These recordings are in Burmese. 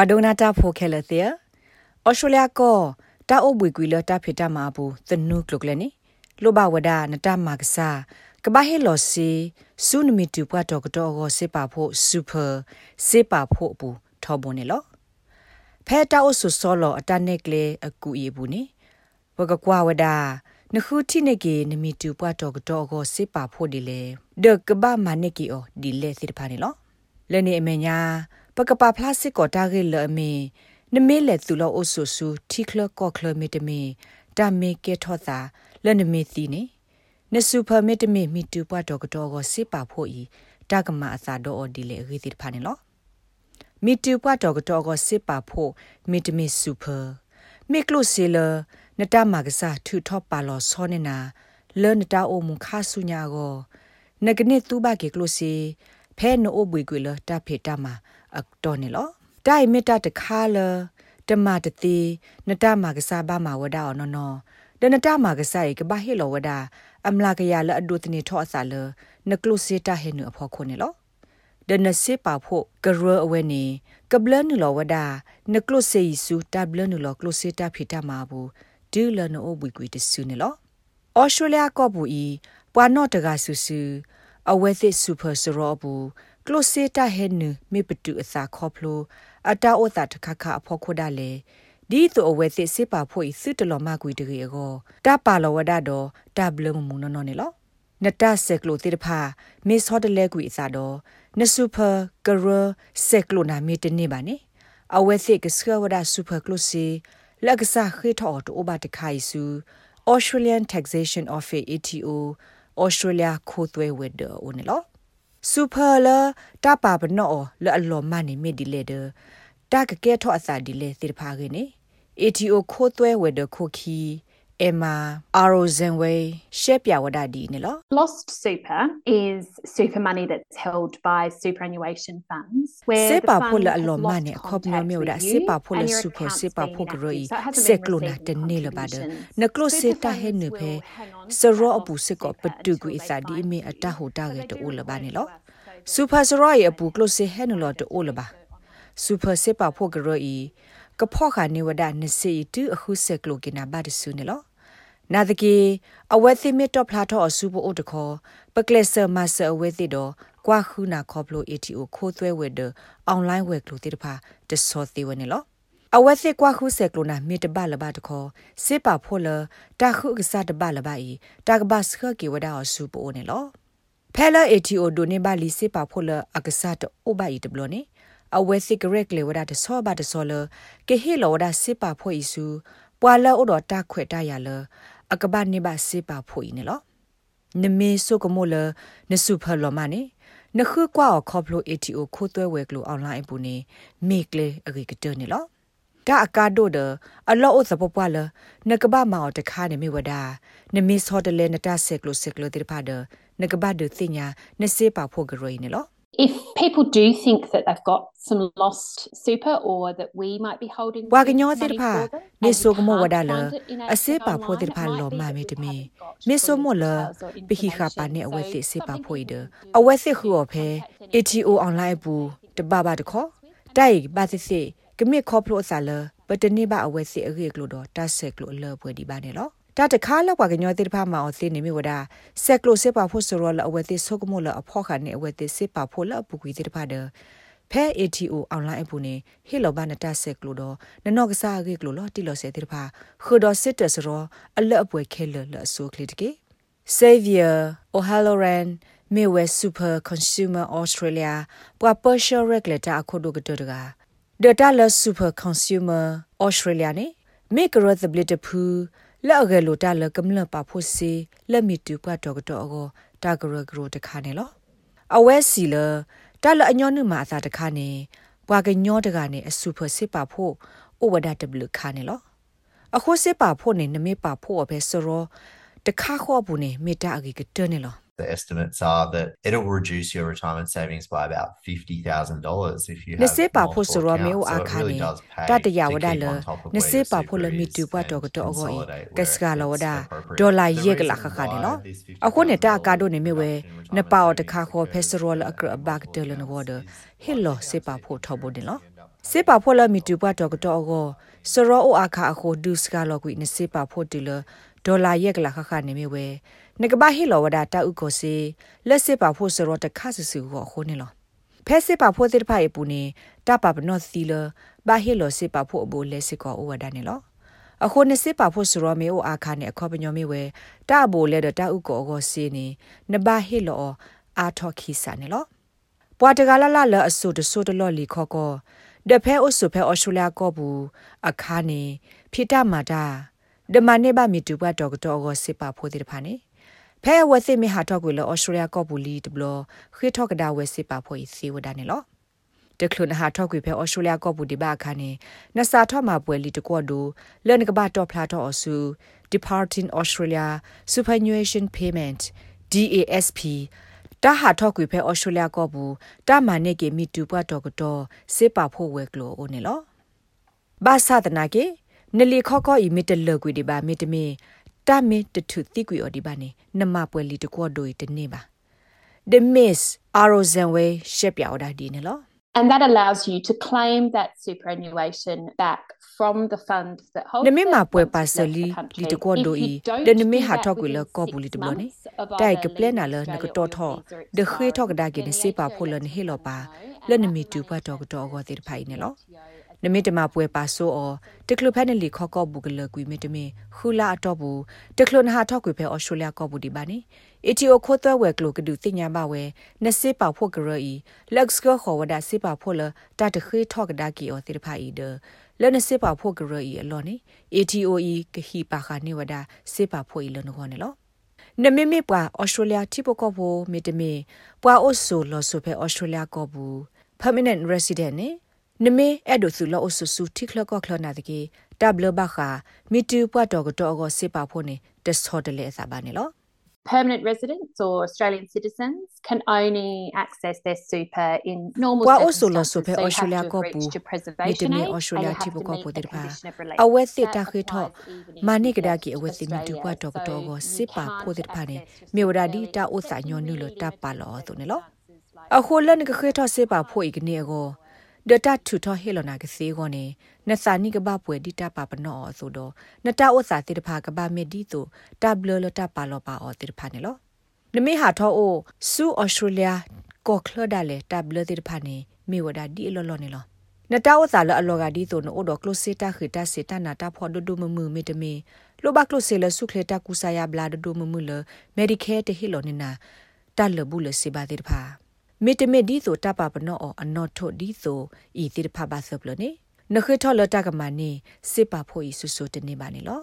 ဝါဒိုနာတာဖိုခဲလတဲ့ဩစတြေးလျကောတာအိုဘွေကွေလတာဖေတာမာဘူးသနုကလုကလနေလိုဘဝဒနတာမကစားကဘာဟေလောစီဆူနမီတူပွားတော့ကတော့ကိုစေပါဖို့စူပါစေပါဖို့ဘူးထောဘုန်နေလောဖဲတာအိုဆူဆောလောအတနက်ကလေအကူအေဘူးနေဝကကွာဝဒါနခုတိနေကေနမီတူပွားတော့ကတော့ကိုစေပါဖို့ဒီလေဒကဘာမနေကီအိုဒီလေစစ်ဖာနေလောလဲနေအမေညာ ပကပပလတ်စစ်ကိုတာဂေလအမေနမေလေသူလောအိုဆူဆူတီကလကောကလမီတမီတာမေကေထောသာလဲနမေသီနေနစူပါမီတမီမီတူပွားတော့ကတော့ကိုစေပါဖို့ဤတာကမအစာတော့ဒီလေရီစစ်ဖာနေလောမီတူပွားတော့ကတော့ကိုစေပါဖို့မီတမီစူပါမီကလုစီလနတမကစားထူထော့ပါလောစောနေနာလဲနတာအိုမခါဆုညာကိုနဂနစ်တူဘကေကလုစီဖဲနိုဘွေကွေလတာဖေတာမာ အတော်နေလောတိုင်မီတာတခါလတမတတိနတမကစားဘာမဝဒါနော်နော်ဒနတမကစားရကဘာဟီလောဝဒါအမလာကရလအဒုတနေထောအစာလနကလုစီတာဟေနုအဖို့ခုနေလောဒနစေပါဖို့ကရအဝဲနေကဘလနလောဝဒါနကလုစေဆူတဘလနလောကလုစေတာဖိတာမာဘူးဒူလနိုဘွီကွီတဆူနေလောဩစတြေးလျကောဘူးဤပွာနော့တကဆူဆူအဝဲသစ်စူပါစရောဘူး ကလိုစေတာဟဲနမေပတူအစာခေါဖလိုအတာအိုတာတခခအဖို့ခိုဒါလေဒီတူအဝဲသစ်စေပါဖို့ဤစစ်တလောမကွေတရေကိုတပါလောဝဒတော့တဘလမမူနော်နော်နေလောနတဆက်ကလိုတိတဖာမစ်ဟော့တလဲကွေအစာတော့နဆူပါကရဆက်ကလိုနာမီတနေပါနေအဝဲသစ်ကစခဝဒဆူပါကလိုစီလက်ကစားခေထော်တိုဘာတခိုင်ဆူ Australian Taxation Office ATO Australia ခိုးသွဲဝဲဒေအိုနေလော စူပါလာတပါပနောလအလောမနေမီဒီလေဒတာကကဲထောအစာဒီလေသစ်ဖာကနေ ATO ခိုးသွဲဝဲဒေခိုခီ Emma Arozenway shepya wadadi ne lo Lost super is super money that's held by superannuation funds where sepa phol a lo ma ne khop no me da sepa phol super sepa phol groi seklo na de ne lo ba de na klo se ta he ne phe sero apu se ko patu gu isa di me ata ho ta ge to o lo ba ne lo super sero ye apu klo se he no lo to o lo ba super sepa phol groi ကဖော့ခါနေဝဒနစီတူအခုဆက်ကလိုကနာဘာဒဆူနေလောနာဒကီအဝဲသိမစ်တော့ဖလာတော့အဆူပိုအိုတခေါ်ပကလက်ဆာမဆာအဝဲသိတော့ကွာခုနာခေါပလို ATO ခိုးသွဲဝဲဒအွန်လိုင်းဝဲကလိုတိတဖာတဆောသေးဝဲနေလောအဝဲသိကွာခုဆက်ကလိုနာမြေတပလဘတခေါ်စေပါဖိုလတာခုကစားတပလဘဤတာကဘတ်ခကေဝဒါအဆူပိုနေလောဖဲလာ ATO ဒိုနေပါလီစေပါဖိုလအကစားတအိုဘဤတဘလနေ အဝဲစိကရက်လေဝဒါတဆောဘတဆောလကေဟီလောဒါစေပါဖိုဤစုပွာလာအိုတော်တာခွေတရလအကဘာနေပါစေပါဖို့ဤနေလောနမေဆုကမိုလနစုဖလောမနေနခုကွာခေါပလို ATO ခိုးသွဲဝဲကလိုအွန်လိုင်းပူနေမေကလေအဂေကတနေလောတာအကာဒိုဒအလောအစပပွားလနကဘာမောတခါနေမိဝဒါနမစ်ဟော်တလေနတာဆက်ကလိုဆက်ကလိုတိဖာဒနကဘာဒသိညာနစေပါဖို့ဂရိုင်းနေလော if people do think that they've got some lost super or that we might be holding wa gnyo tir pha ne so mo wada la ase pa pho tir pha lo ma me de me me so mo la pi hi kha pa ne awe se se pa pho i de awe se khu o phe ATO online ဘူးတပပါတခောတိုက်ပါစစ်စစ်ကမိခောဖလို့ဆာလပတနေပါအဝဲစစ်အခေကလို့တော့တတ်ဆက်ကလို့အလောပွဲဒီပါနေလော တာတခါလောက်ပါကညောတိဖာမောင်သိနေမိဝဒဆက်ကလိုစစ်ပါဖို့ဆိုရောလအဝဲတိဆုကမို့လအဖော့ခါနေအဝဲတိစစ်ပါဖို့လအပူကွေတိဖာဒဖဲ ATO အွန်လိုင်းအပူနေဟေလောဘာနတာဆက်ကလိုတော့နနော့ကစားကေကလိုလောတိလောစေတိဖာခုဒစစ်တစရောအလအပွဲခဲလလအဆိုကလစ်ကေ Savior O'Halloran Midwest Super Consumer Australia ပွာ Partial Regulator အခုဒုကတတက Data Loss Super Consumer Australia နေ Make Growth Ability ဖူ လောက်ကလိုတာလကမလပါဖို့စီလက်မီတူပွားတော့တော့ကိုတာဂရဂရတခါနေလောအဝဲစီလတာလအညောနုမှာအသာတခါနေပွာကညောတကနေအဆူဖစစ်ပါဖို့ဩဝဒတဘလခါနေလောအခုစစ်ပါဖို့နေနမေပါဖို့ပဲစရောတခါခေါ်ဘူးနေမေတာအကြီးကတနေလော The estimates are that it'll reduce your retirement savings by about $50,000 if you have Nese pa pho so ro me o akhani ta ta ya wada le nese pa pho le mi tu pa to ko to go i kas ga lo wada dollar ye ga la kha kha ne no akho ne ta ka do ne me we ne pa o ta kha kho phe so ro le akra ba ka de le no go de he lo se pa pho tho bo de lo စေပါဖောလမီတူပတ်တော့ကတော့ကိုစရောအိုအခါအခုဒုစကလောကွီနစေပါဖို့တူလဒေါ်လာရက်ကလာခခ နေမီဝဲနကဘာဟီလောဝဒတာဥကိုစီလက်စေပါဖို့စရောတခါဆဆူကိုခုနေလောဖဲစေပါဖို့တိဖိုင်ပူနေတပပနော့စီလဘာဟီလောစေပါဖို့အဘူလက်စကောအိုဝဒနေလောအခုနစစ်ပါဖို့ဆိုရမေအိုအခါနဲ့အခေါ်ပညောမေဝဲတအဘိုလဲတဥကောကိုစီနေနဘာဟီလောအာထော်ခီစာနေလောပွာတကလာလာလအဆူတဆူတလော်လီခေါ်ကောဒဖဲအိုဆုဖဲအော်စတြေးလျကောဘူးအခါနေဖိတမာတာဒမနေဘာမီတူဘတ်ဒေါက်တာကိုစစ်ပါဖို့တဲ့ဖာနေ ဖဲဝသိမီဟာတော့ကိုလောအော်စတြေးလျကောဘူးလီတဘလခေထောက်ကဒါဝဲစစ်ပါဖို့စီဝဒနေလောတကလနဟာထောက်ကွေဖဲဩစတြေးလျကော့ဘူဒီဘာခါနေနစာထော့မှာပွဲလီတကော့ဒူလန်ကဘာတော့ဖလာတော့အဆူ Departing Australia Superannuation Payment DASP တာဟာထော့ကွေဖဲဩစတြေးလျကော့ဘူတာမာနေကေမီတူပွားတော့ကတော့စေပါဖို့ဝဲကလိုအိုနေလောဘာသာတနာကေနလီခော့ကော့ဤမီတလကွေဒီဘာမီတမီ တာမီတထုတိကွေအော်ဒီဘာနေနမပွဲလီတကော့ဒိုဤတနေပါ The Miss Arozanway ရှက်ပြော်ဒါဒီနေလော And that allows you to claim that superannuation back from the fund that holds Neme ma pwe pasali li to ko do i de neme ha thok le ko bu li to blo ne dai ke plan na le ne ko to tho de khwe thok da ke ne se pa pho le ne he lo pa le neme tu pa to ko to ko te phai ne lo နမေတမပွဲပါဆိုအောတကလဖက်နလီခော့ကော့ဘူကလကွီမေတမေခူလာအတော့ဘူးတကလနဟာထောက်ကွေဖဲအော်စတြေးလျကော့ဘူဒီပါနေအီတီအိုခိုသွဲဝဲကလိုကဒူတင်ညာပါဝဲနစေပါဖို့ကရအီလက်စကခေါ်ဝဒစေပါဖို့လတတခေထောက်ကဒါကီအောတိဖာအီဒလနစေပါဖို့ကရအီအလောနေ ATOE ကဟီပါခနေဝဒစေပါဖို့အီလနခေါ်နေလောနမေမေပွာဩစတြေးလျတိပကောဘူမေတမေပွာအိုဆိုလောဆိုဖဲဩစတြေးလျကောဘူ permanent resident နေ နမေအဲ့ဒိုဆူလောအဆူဆူတိခလကောခလနာတကေတဘလဘခာမီတူပွားတော်ကတော့ကိုစေပါဖို့နေတဆော့တလေအစားပါနေလော permanent residents or Australian citizens can only access their super in normal Wa oso lo so pe Australia ko pu mi te me Australia ti bu ko pu de pa awe se ta khe tho mani kada ki awe se mi tu pa to ko go se pa pho de pa ne me wada di ta o sa nyo nu lo ta pa lo to ne lo a kho lan ka khe tho se pa pho i ne go ဒတာထူထဟေလနာကစေကောနေနစာနိကဘပွဲဒီတာပါပနောဆိုတော့နတာဥစာတိတဖာကဘာမေဒီတိုတဘလလတာပါလောပါအောတိတဖာနေလောနမေဟာထောအိုဆူဩစတြေးလျကောခလဒါလေတဘလတိတဖာနေမေဝဒါဒီအလောလောနေလောနတာဥစာလအလောကဒီတိုနိုဒကလိုစီတာခိတာစီတာနာတာဖော်ဒဒုမမမေတမေလိုဘကလိုစီလဆုခလတာကူဆာယာဘလာဒဒုမမလမေဒီကေတဟီလောနေနာတလဘူးလစီဘာတိတဖာ မေတမေဒီဆိုတပပနောအနော့ထို့ဒီဆိုဤတိဖပါဆပလနေနခေထောလတကမနေစေပါဖို့ဤဆူဆူတနေပါနေလော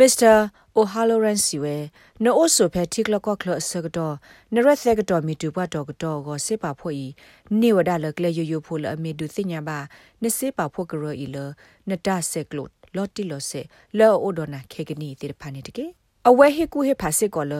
Mr. O'Halloran siwe no also phe tiklo ko klo sagdo narat sagdo mi tu ba dog do go se pa pho yi ni wada le kle yo yo pho le ami du sinya ba ne se pa pho gro i le na da se klo lotti lo se lo odona khegni ti de phani tike အဝဲဟိကူဟိဖာစစ်ကောလ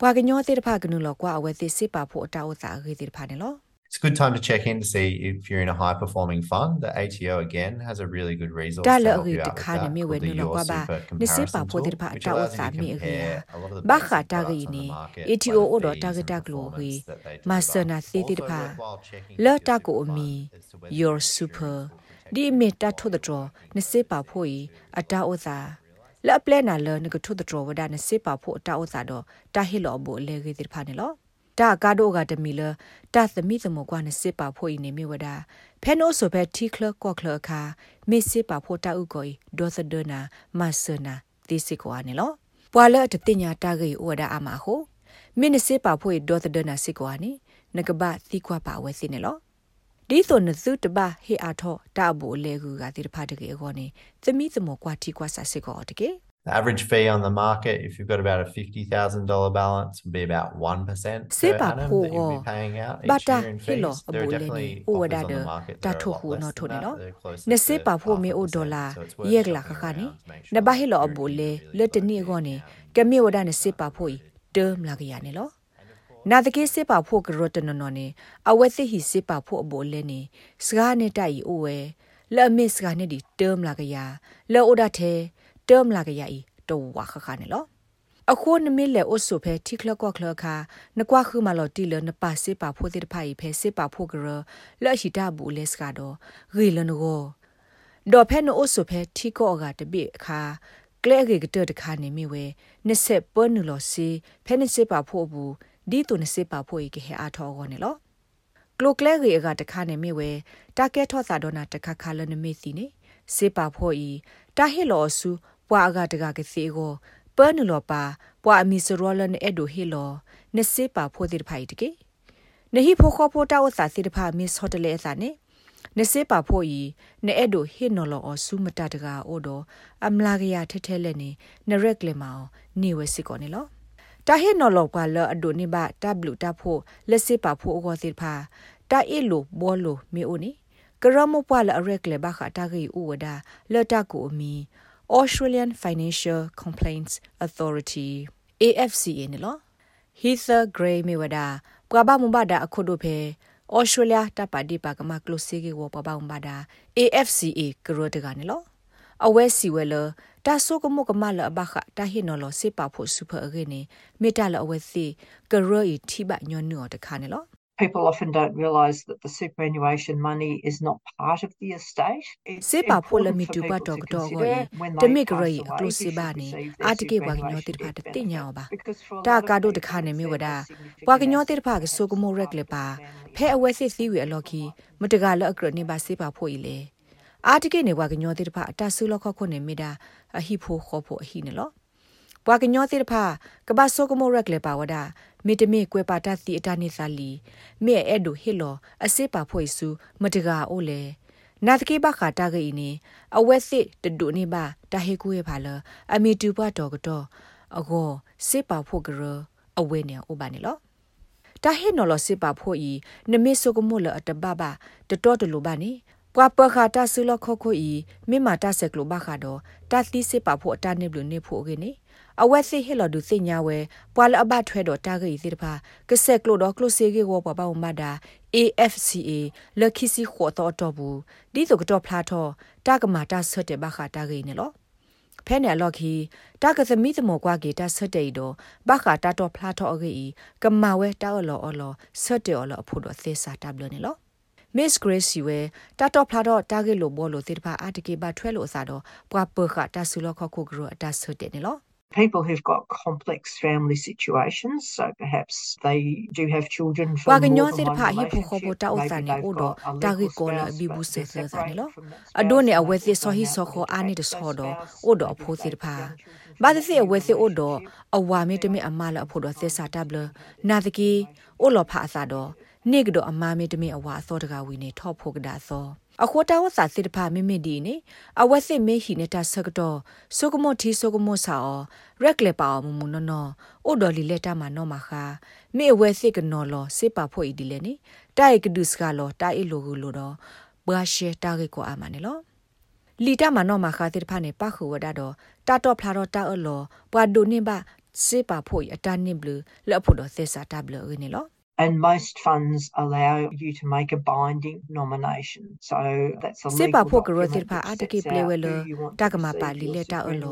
ဘွာကညောတိတဖကနုလောကွာအဝဲသိစစ်ပါဖို့အတောက်စာခေတိတဖာနေလော It's a good time to check in to see if you're in a high performing fund. The ATO again has a really good resource da to la help ri you ta out with kha that ne me we called the nu lo Your kwa ba Super ne se pa Comparison po ti Tool, pa which ta o allows sa you to me ri compare a lot of the ba best kha ta products ri on the ni market ATO by o the do fees ta ga and ta glo performance wi that they ma deliver. sa na se ti Also pa worthwhile checking la with ta your ko super mi fund as to whether your your super insurance will protect di you me from ta tho da tro ne se pa pho yi ata o sa လပလဲနာလနကထုတတော်ဝဒနစေပါဖို့တာဥစာတော့တာဟီလောဘိုလေကေတိဖာနေလောတာကာဒိုကတမီလတာသမီသမကွာနစေပါဖို့ဤနေမြဝဒဖဲနိုဆိုဖဲတီကလကော့ကလခါမေစေပါဖို့တာဥကိုဒေါ်စဒနာမဆနာတိစီကွာနေလောပွာလတတိညာတာဂေဩဝဒအမဟုမင်းစေပါဖို့ဒေါ်စဒနာစီကွာနေနကဘာသီကွာပါဝဲစီနေလော ဒီဆိုနစုတပါဟေအာထောတာဘူလေကူကတိတဖာတကေခေါနေသမီသမကွာတီကွာဆာစစ်ကောတကေ The average fee on the market, if you've got about a $50,000 balance, would be about 1% per Sepa annum po that you'll go. be paying out each Bata year in hilo fees. There are abole definitely ni o offers wada on the de market ta that are a tho lot hu no less tho than ni that. no They're closer ne to se pa pho half me a o percent. dollar So it's worth yek la shopping kha ni around to make na sure ba that hilo you're abole in a really le good tni go fee ni now. ke me wada ne se pa pho i term la ga ya ne lo နာတကေစေပါဖို့ကရတနနော်နေအဝဲသိဟိစေပါဖို့အဘိုလဲနေစကားနဲ့တိုက်အိုဝဲလဲ့မစ်စကားနဲ့ဒီ term လာကရလဲ့အိုဒါတဲ့ term လာကရဤတော့ဝါခခနဲ့လောအခုနမီလေအိုဆိုဖဲတိခလကွာခလခါနကွာခူမလော်တီလနပါစေပါဖို့တဲ့ဖိုင်ဖဲစေပါဖို့ကရလော်ရှိတာဘူးလက်စကတော့ရီလနကိုဒေါ်ဖဲနိုအိုဆိုဖဲတိကောကတပိအခါကလဲကေကတတခါနေမိဝဲနစ်ဆက်ပွနူလော်စီဖဲနစ်စေပါဖို့ဘူး ဒီတုနစ်စေပါဖို့ကေဟဲအားထောကောနေလောကလိုကလဲကေကတခါနေမိဝဲတာကဲထော့စာဒေါနာတခါခါလနမိစီနေစေပါဖို့ဤတာဟီလောဆူပွာအကတကကစီကိုပနလောပါပွာအမီစရောလနအဲ့ဒိုဟီလောနစေပါဖိုဒီဖိုင်တကေနဟိဖိုခေါဖိုတာဝစာစီတဖာမစ်ဟိုတယ်လေအစာနေနစေပါဖိုဤနဲအဲ့ဒိုဟီနော်လောအဆူမတတကာအိုဒိုအမလာကရထဲထဲလက်နေနရက်လေမောင်နေဝစစ်ကောနေလော တာဟိနော်လောကလအဒိုနေပါတဘလူတာဖိုလက်စေပါဖိုအောစီတဖာတာအီလိုဘောလိုမေအိုနေကရမပွာလအရက်လေဘာခတာဂီဥဝဒလတကူအမီ Australian Financial Complaints Authority AFCA နော် Heather Gray မြေဝဒပကဘာမဘာဒါအခုဒိုဖေ Australia တပါဒီပါကမကလိုစီကေဝပဘာမဘာဒါ AFCA ကရောတကနေလော အဝဲစီဝဲလတာဆုကမကမလအဘခတာဟိနော်လစေပါဖို့စုဖအခေနေမေတ္တာလအဝဲစီကရောဤထိပညွန်းနောတခါနေလော people often don't realise that the superannuation money is not part of the estate. Se pa phola mi tu ba dog dog go ye te me gre aklo se ba ni atike wa gnyo tir pha te ti nya ba ta ka do de kha ne me wada wa gnyo tir pha ga so ko mo rek le ba phe awe se si wi alo ki ma ta ga lo akro ni ba se pa pho yi le အာတကိနေဝါကညောတိတဖအတဆူလခခုနေမိတာအဟိဖိုခောဖို့အဟိနေလောဘွာကညောတိတဖကဘာဆိုကမိုရက်လေပါဝဒမေတမေကွဲပါတသီအတနိသလီမေအဲ့ဒိုဟီလောအစေပါဖွေစုမတကာအိုလေနာတကေဘခတာဂိနေအဝက်စစ်တဒုနေပါတဟေကူရပါလအမီတူပါတော့ကတော့အကောစေပါဖို့ကရအဝဲနေဥပါနေလောတာဟေနော်လစေပါဖို့ဤနမေဆုကမိုလအတဘဘာတတော်တလူပါနေ ပွာပခါတာဆူလခခိုဤမိမာတာဆက်ကလိုဘခါတော့တာတိစေပါဖို့အတနေဘလူနေဖို့ကနေအဝက်စီဟီလဒူစညာဝဲပွာလအဘထွဲတော့တာဂီစီတဖာကဆက်ကလိုတော့ကလိုစီဂီဝပပဝမဒါ AFCA လခိစီခေါ်တော့တော့ဘူးဒီဆိုကတော့ဖလာတော့တာကမာတာဆွတ်တဲ့ဘခတာဂီနေလို့ဖဲနေလော်ခီတာကသမီသမောကွာကေတာဆွတ်တဲ့တော့ဘခတာတော့ဖလာတော့အဂီကမာဝဲတာအလော်အလော်ဆွတ်တဲ့အလော်အဖို့တော့သေစာတဘလနေလို့ Miss Grace ဝဲတာတော့ဖလာတော့တာဂီလိုဘောလိုတေတဖာအာတကေဘထွဲလို့အစားတော့ပွာပခတာဆူလခခုဂရအတာဆွတ်တဲ့နေလို့ people who've got complex family situations so perhaps they do have children from wa ganyo se pha hi pho kho bo ta o sa ne o do ta gi ko la bi bu se se sa ne lo ado ne awe se so hi so kho a ne de so do o do pho se pha ba de se awe se o do awa me de me ama la pho do se sa ta bla na de ki o lo pha sa do နေကတော့အမားမေတမေအဝါသောတကဝီနေထော့ဖို့ကဒါသောအခေါ်တာဝစာစစ်တဖာမိမိဒီနေအဝက်စစ်မေဟီနေတာဆကတော့ဆုကမောတီဆုကမောစာအောရက်လေပါမမနနောအိုဒေါ်လီလက်တာမနောမခါမေဝဲစစ်ကနော်လောစေပါဖို့ဤဒီလေနေတိုက်ကဒုစကလောတိုင်လိုကူလိုတော့ဘာရှေတာကေကိုအာမနေလောလီတာမနောမခါတိတဖာနေပခုဝဒါတော့တာတော့ဖလာတော့တာအလောဘွာဒိုနေပါစေပါဖို့အတန်နေဘလလက်ဖို့တော့သေစာတာဘလရနေလော and most funds allow you to make a binding nomination so that's a sepa pho gro tir pha atake plewelo takama pa li leta olo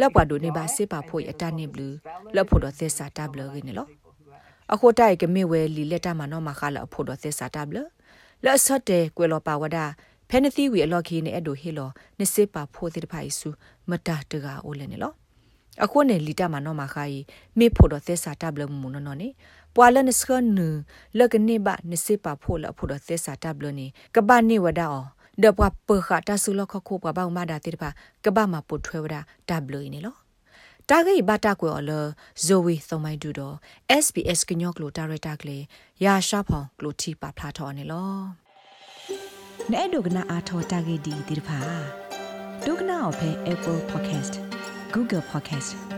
lapwa do ne ba sepa pho ya ta ne blu lap pho do thesa ta blu ge ne lo အခုတိုက်ကမေဝဲလီလက်တာမနောမခလာအဖို့တော့သစ္စာတဘလလက်ဆော့တဲ့ကွယ်လောပါဝဒဖဲနသီဝီအလော်ခီနေအဲ့ဒိုဟီလောနစ်စေပါဖို့တိတဖိုင်စုမတာတကအိုလဲနေလောအခုနဲ့လီတာမနောမခါယီမေဖို့တော့သစ္စာတဘလမူနော်နော်နေ ပွာလနစခနလကနေဘနစေပါဖို့လဖို့တော့သစ္စာတဘလနေကဘာနေဝဒါအောဒပွားပခတာဆူလခခုပဘာမဒါတိတပါကဘာမပုထွဲဝဒါတဘလနေလောတာဂိဘတာကွယ်အလဇိုဝီသုံးမိုင်းဒူတော့ SBS ကညော့ကလိုဒါရတာကလေးရာရှာဖောင်ကလိုတီပါဖလာထော်နေလောနဲ့ဒုကနာအာထောတာဂိဒီဒီတဖာဒုကနာအဖဲ Apple Podcast Google Podcast